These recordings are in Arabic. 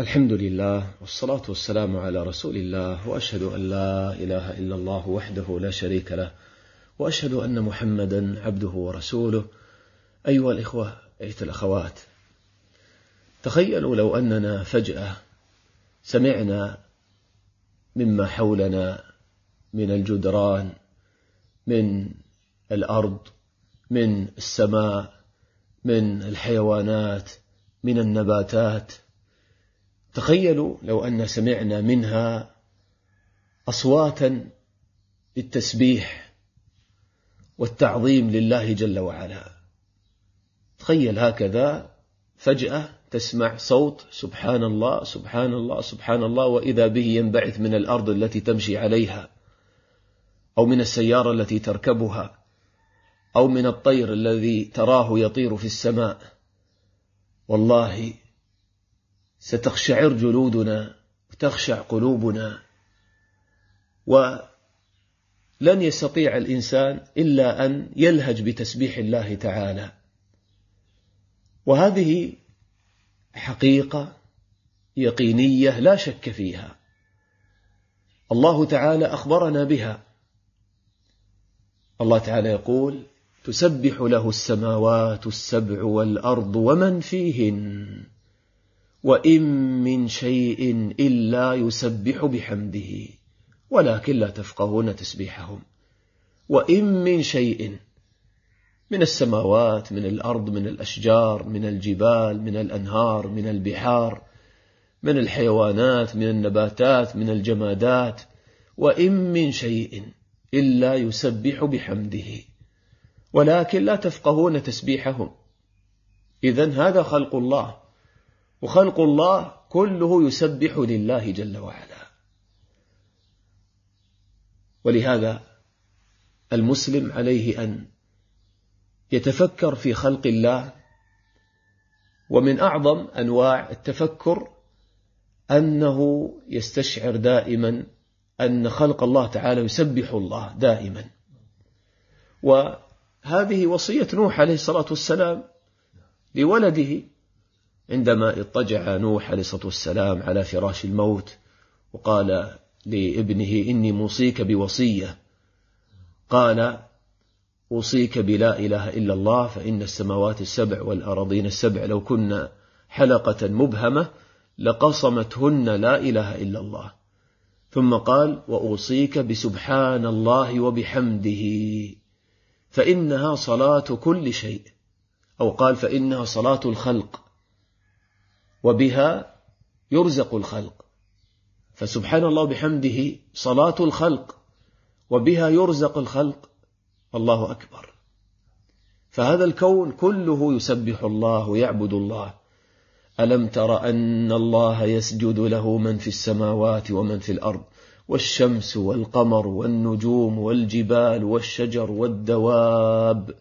الحمد لله والصلاة والسلام على رسول الله وأشهد أن لا إله إلا الله وحده لا شريك له وأشهد أن محمدا عبده ورسوله. أيها الإخوة أيها الأخوات تخيلوا لو أننا فجأة سمعنا مما حولنا من الجدران من الأرض من السماء من الحيوانات من النباتات. تخيلوا لو أن سمعنا منها أصواتا بالتسبيح والتعظيم لله جل وعلا. تخيل هكذا فجأة تسمع صوت سبحان الله سبحان الله سبحان الله وإذا به ينبعث من الأرض التي تمشي عليها أو من السيارة التي تركبها أو من الطير الذي تراه يطير في السماء. والله ستخشعر جلودنا وتخشع قلوبنا. ولن يستطيع الإنسان إلا أن يلهج بتسبيح الله تعالى. وهذه حقيقة يقينية لا شك فيها. الله تعالى أخبرنا بها. الله تعالى يقول تسبح له السماوات السبع والأرض ومن فيهن. وإن من شيء إلا يسبح بحمده ولكن لا تفقهون تسبيحهم. وإن من شيء من السماوات من الأرض من الأشجار من الجبال من الأنهار من البحار من الحيوانات من النباتات من الجمادات. وإن من شيء إلا يسبح بحمده ولكن لا تفقهون تسبيحهم. إذا هذا خلق الله. وخلق الله كله يسبح لله جل وعلا. ولهذا المسلم عليه أن يتفكر في خلق الله ومن أعظم أنواع التفكر أنه يستشعر دائما أن خلق الله تعالى يسبح الله دائما. وهذه وصية نوح عليه الصلاة والسلام لولده عندما اضطجع نوح عليه الصلاة والسلام على فراش الموت وقال لابنه إني موصيك بوصية. قال أوصيك بلا إله إلا الله فإن السماوات السبع والأراضين السبع لو كن حلقة مبهمة لقصمتهن لا إله إلا الله. ثم قال وأوصيك بسبحان الله وبحمده. فإنها صلاة كل شيء. أو قال فإنها صلاة الخلق. وبها يرزق الخلق. فسبحان الله بحمده صلاة الخلق وبها يرزق الخلق. الله أكبر. فهذا الكون كله يسبح الله ويعبد الله. ألم تر أن الله يسجد له من في السماوات ومن في الأرض؟ والشمس والقمر والنجوم والجبال والشجر والدواب.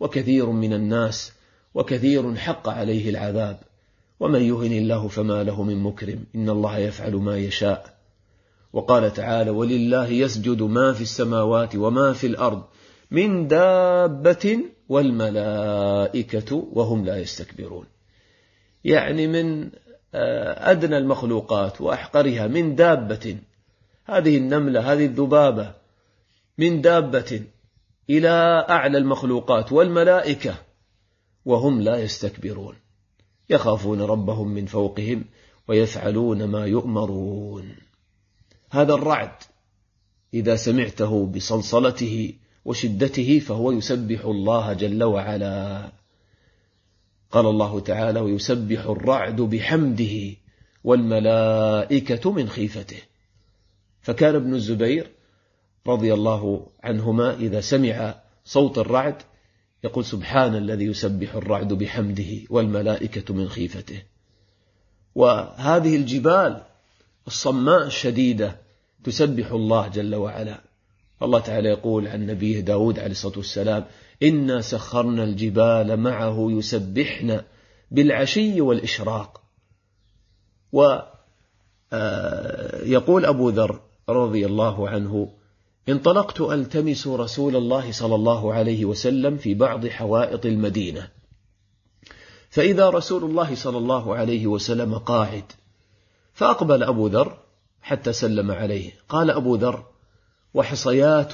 وكثير من الناس وكثير حق عليه العذاب. ومن يهن الله فما له من مكرم. إن الله يفعل ما يشاء. وقال تعالى ولله يسجد ما في السماوات وما في الأرض من دابة والملائكة وهم لا يستكبرون. يعني من آه، أدنى المخلوقات وأحقرها من دابة. هذه النملة هذه الذبابة من دابة إلى أعلى المخلوقات والملائكة وهم لا يستكبرون. يخافون ربهم من فوقهم ويفعلون ما يؤمرون. هذا الرعد إذا سمعته بصلصلته وشدته فهو يسبح الله جل وعلا. قال الله تعالى ويسبح الرعد بحمده والملائكة من خيفته. فكان ابن الزبير رضي الله عنهما إذا سمع صوت الرعد يقول سبحان الذي يسبح الرعد بحمده والملائكة من خيفته. وهذه الجبال الصماء الشديدة تسبح الله جل وعلا. الله تعالى يقول عن نبيه داود عليه الصلاة والسلام إنا سخرنا الجبال معه يسبحن بالعشي والإشراق. ويقول آه، أبو ذر رضي الله عنه انطلقت ألتمس رسول الله صلى الله عليه وسلم في بعض حوائط المدينة. فإذا رسول الله صلى الله عليه وسلم قاعد فأقبل أبو ذر حتى سلم عليه. قال أبو ذر وحصيات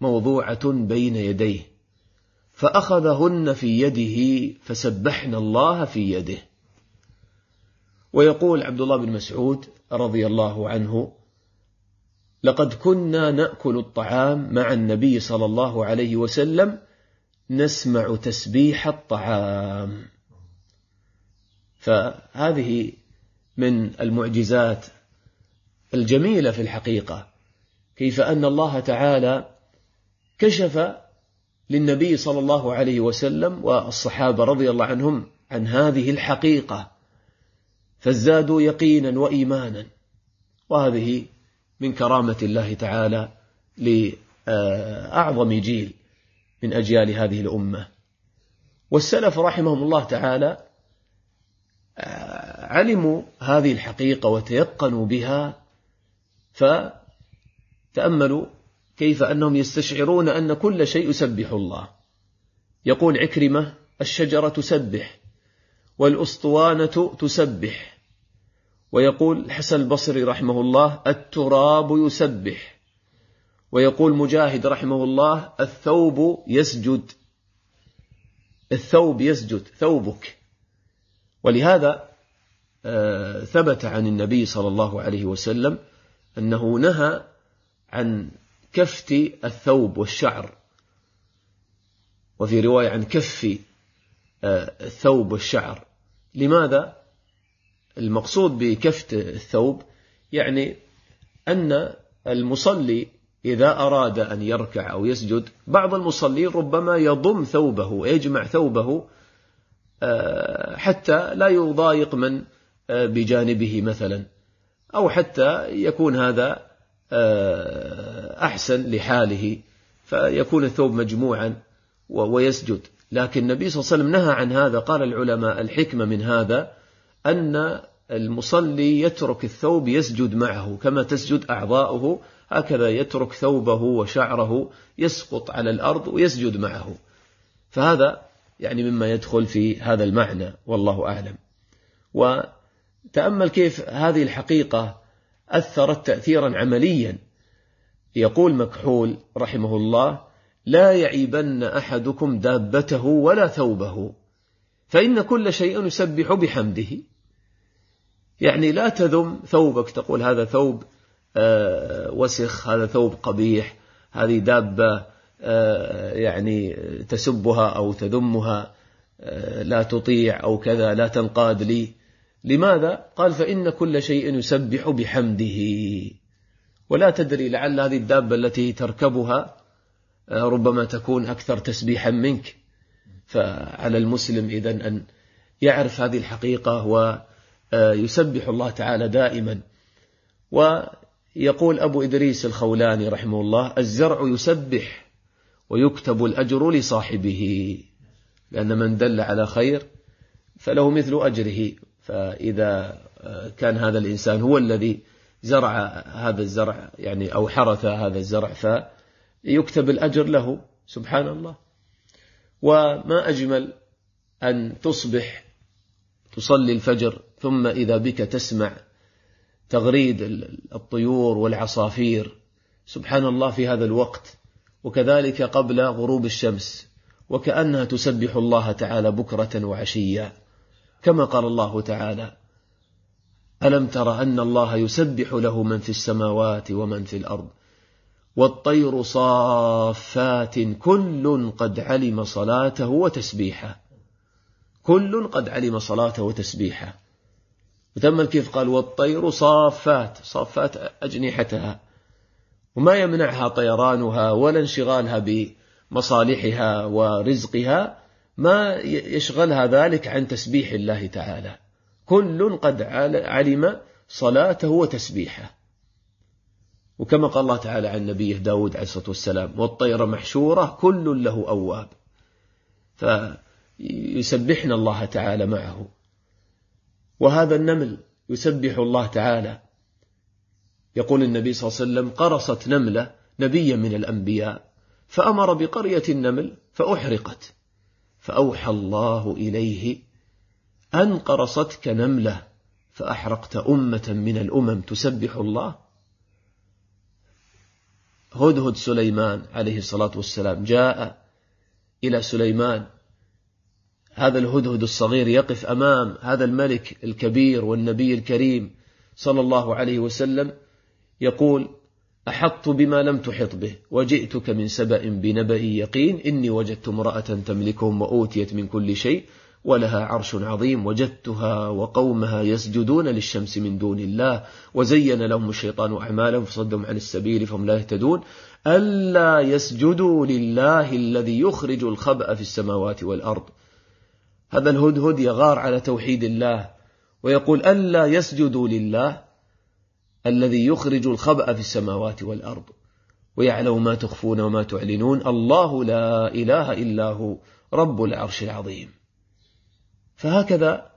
موضوعة بين يديه فأخذهن في يده فسبحن الله في يده. ويقول عبد الله بن مسعود رضي الله عنه لقد كنا نأكل الطعام مع النبي صلى الله عليه وسلم نسمع تسبيح الطعام. فهذه من المعجزات الجميلة في الحقيقة كيف أن الله تعالى كشف للنبي صلى الله عليه وسلم والصحابة رضي الله عنهم عن هذه الحقيقة فازدادوا يقينا وإيمانا. وهذه من كرامة الله تعالى لأعظم جيل من أجيال هذه الأمة. والسلف رحمهم الله تعالى علموا هذه الحقيقة وتيقنوا بها فتأملوا كيف أنهم يستشعرون أن كل شيء يسبح الله. يقول عكرمة الشجرة تسبح والأسطوانة تسبح. ويقول الحسن البصري رحمه الله التراب يسبح. ويقول مجاهد رحمه الله الثوب يسجد. الثوب يسجد ثوبك. ولهذا آه، ثبت عن النبي صلى الله عليه وسلم أنه نهى عن كفت الثوب والشعر. وفي رواية عن كف آه، الثوب والشعر. لماذا؟ المقصود بكفت الثوب يعني أن المصلي إذا أراد أن يركع أو يسجد بعض المصلين ربما يضم ثوبه ويجمع ثوبه آه، حتى لا يضايق من آه، بجانبه مثلا. أو حتى يكون هذا آه، أحسن لحاله فيكون الثوب مجموعا ويسجد. لكن النبي صلى الله عليه وسلم نهى عن هذا قال العلماء الحكمة من هذا أن المصلي يترك الثوب يسجد معه كما تسجد أعضاؤه. هكذا يترك ثوبه وشعره يسقط على الأرض ويسجد معه. فهذا يعني مما يدخل في هذا المعنى والله أعلم. وتأمل كيف هذه الحقيقة أثرت تأثيرا عمليا. يقول مكحول رحمه الله لا يعيبن أحدكم دابته ولا ثوبه فإن كل شيء يسبح بحمده. يعني لا تذم ثوبك تقول هذا ثوب آه، وسخ هذا ثوب قبيح هذه دابة آه، يعني تسبها أو تذمها آه، لا تطيع أو كذا لا تنقاد لي. لماذا؟ قال فإن كل شيء يسبح بحمده. ولا تدري لعل هذه الدابة التي تركبها ربما تكون أكثر تسبيحا منك. فعلى المسلم إذا أن يعرف هذه الحقيقة ويسبح الله تعالى دائما. ويقول أبو إدريس الخولاني رحمه الله الزرع يسبح ويكتب الأجر لصاحبه لأن من دل على خير فله مثل أجره. فإذا كان هذا الإنسان هو الذي زرع هذا الزرع يعني أو حرث هذا الزرع فيكتب الأجر له. سبحان الله. وما أجمل أن تصبح تصلي الفجر ثم إذا بك تسمع تغريد الطيور والعصافير. سبحان الله في هذا الوقت. وكذلك قبل غروب الشمس. وكأنها تسبح الله تعالى بكرة وعشيا كما قال الله تعالى ألم تر أن الله يسبح له من في السماوات ومن في الأرض؟ والطير صافات كل قد علم صلاته وتسبيحه. كل قد علم صلاته وتسبيحه. وتم كيف قال والطير صافات صافات أجنحتها. وما يمنعها طيرانها ولا انشغالها بمصالحها ورزقها ما يشغلها ذلك عن تسبيح الله تعالى. كل قد علم صلاته وتسبيحه. وكما قال الله تعالى عن نبيه داود عليه الصلاة والسلام والطير محشورة كل له أواب. فيسبحنا الله تعالى معه. وهذا النمل يسبح الله تعالى. يقول النبي صلى الله عليه وسلم قرصت نملة نبيا من الأنبياء فأمر بقرية النمل فأحرقت فأوحى الله إليه أن قرصتك نملة فأحرقت أمة من الأمم تسبح الله. هدهد سليمان عليه الصلاة والسلام جاء إلى سليمان هذا الهدهد الصغير يقف أمام هذا الملك الكبير والنبي الكريم صلى الله عليه وسلم يقول أحطت بما لم تحط به وجئتك من سبأ بنبأ يقين إني وجدت امرأة تملكهم وأوتيت من كل شيء ولها عرش عظيم وجدتها وقومها يسجدون للشمس من دون الله وزين لهم الشيطان أعمالهم فصدهم عن السبيل فهم لا يهتدون. ألا يسجدوا لله الذي يخرج الخبأ في السماوات والأرض هذا الهدهد يغار على توحيد الله ويقول ألا يسجدوا لله الذي يخرج الخبأ في السماوات والأرض ويعلم ما تخفون وما تعلنون الله لا إله إلا هو رب العرش العظيم. فهكذا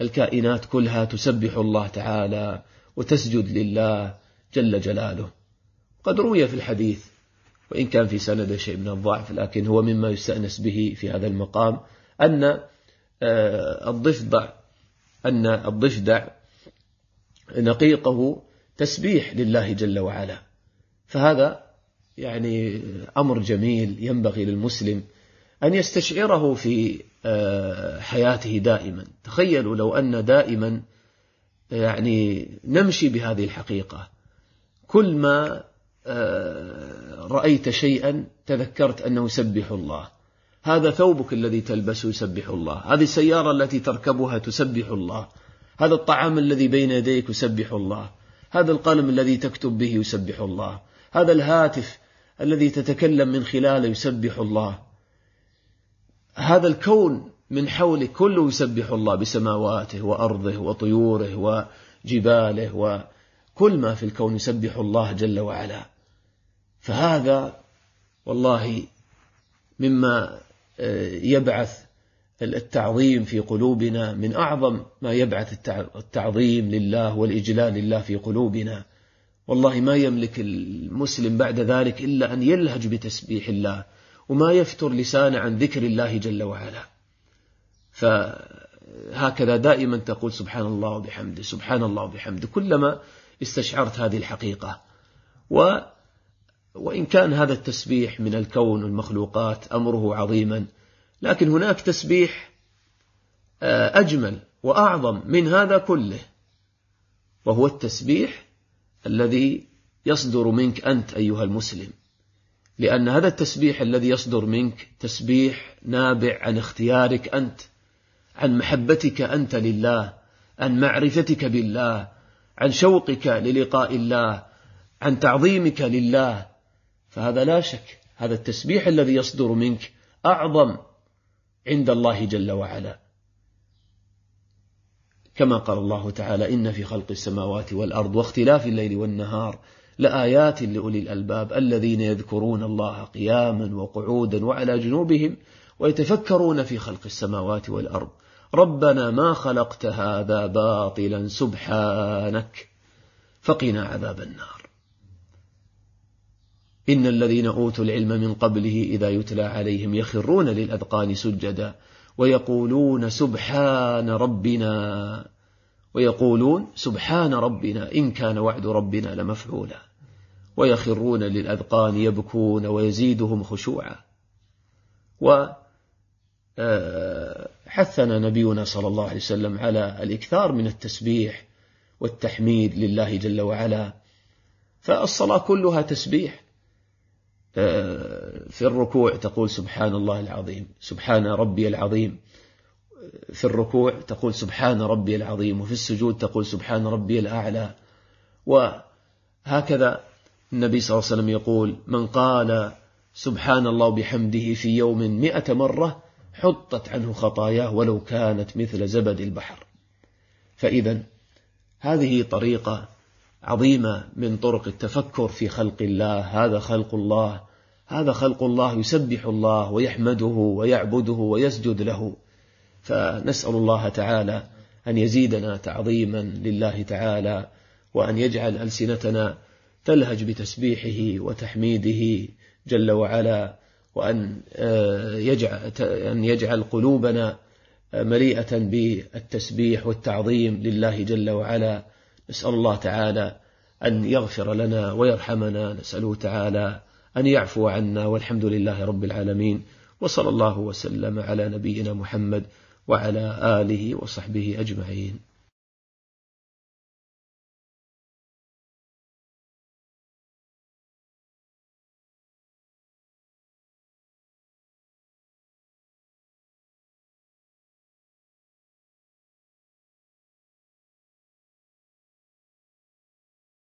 الكائنات كلها تسبح الله تعالى وتسجد لله جل جلاله. قد روي في الحديث وإن كان في شيء من الضعف لكن هو مما يستأنس به في هذا المقام أن الضفدع أن الضفدع نقيقه تسبيح لله جل وعلا. فهذا يعني أمر جميل ينبغي للمسلم أن يستشعره في آه، حياته دائما. تخيلوا لو أن دائما يعني نمشي بهذه الحقيقة. كل ما آه، رأيت شيئا تذكرت أنه يسبح الله. هذا ثوبك الذي تلبسه يسبح الله. هذه السيارة التي تركبها تسبح الله. هذا الطعام الذي بين يديك يسبح الله. هذا القلم الذي تكتب به يسبح الله. هذا الهاتف الذي تتكلم من خلاله يسبح الله. هذا الكون من حولك كله يسبح الله بسماواته وأرضه وطيوره وجباله وكل ما في الكون يسبح الله جل وعلا. فهذا والله مما يبعث التعظيم في قلوبنا من أعظم ما يبعث التعظيم لله والإجلال لله في قلوبنا. والله ما يملك المسلم بعد ذلك إلا أن يلهج بتسبيح الله وما يفتر لسانه عن ذكر الله جل وعلا. فهكذا دائما تقول سبحان الله وبحمده سبحان الله وبحمده كلما استشعرت هذه الحقيقة. و وإن كان هذا التسبيح من الكون والمخلوقات أمره عظيما لكن هناك تسبيح آه، أجمل وأعظم من هذا كله وهو التسبيح الذي يصدر منك أنت أيها المسلم. لأن هذا التسبيح الذي يصدر منك تسبيح نابع عن اختيارك أنت عن محبتك أنت لله عن معرفتك بالله عن شوقك للقاء الله عن تعظيمك لله فهذا لا شك هذا التسبيح الذي يصدر منك أعظم عند الله جل وعلا. كما قال الله تعالى إن في خلق السماوات والأرض واختلاف الليل والنهار لآيات لأولي الألباب الذين يذكرون الله قياما وقعودا وعلى جنوبهم ويتفكرون في خلق السماوات والأرض. ربنا ما خلقت هذا باطلا سبحانك. فقنا عذاب النار. إن الذين أوتوا العلم من قبله إذا يتلى عليهم يخرون للأذقان سجدا ويقولون سبحان ربنا ويقولون سبحان ربنا إن كان وعد ربنا لمفعولا. ويخرون للأذقان يبكون ويزيدهم خشوعا. وحثنا آه، نبينا صلى الله عليه وسلم على الإكثار من التسبيح والتحميد لله جل وعلا. فالصلاة كلها تسبيح. في الركوع تقول سبحان الله العظيم سبحان ربي العظيم. في الركوع تقول سبحان ربي العظيم وفي السجود تقول سبحان ربي الأعلى. وهكذا النبي صلى الله عليه وسلم يقول من قال سبحان الله بحمده في يوم مئة مرة حطت عنه خطاياه ولو كانت مثل زبد البحر. فإذا هذه طريقة عظيمة من طرق التفكر في خلق الله. هذا خلق الله. هذا خلق الله يسبح الله ويحمده ويعبده ويسجد له. فنسأل الله تعالى أن يزيدنا تعظيما لله تعالى وأن يجعل ألسنتنا تلهج بتسبيحه وتحميده جل وعلا وأن آه، يجعل, أن يجعل قلوبنا مليئة بالتسبيح والتعظيم لله جل وعلا. نسأل الله تعالى أن يغفر لنا ويرحمنا نسأله تعالى أن يعفو عنا والحمد لله رب العالمين وصلى الله وسلم على نبينا محمد وعلى آله وصحبه أجمعين.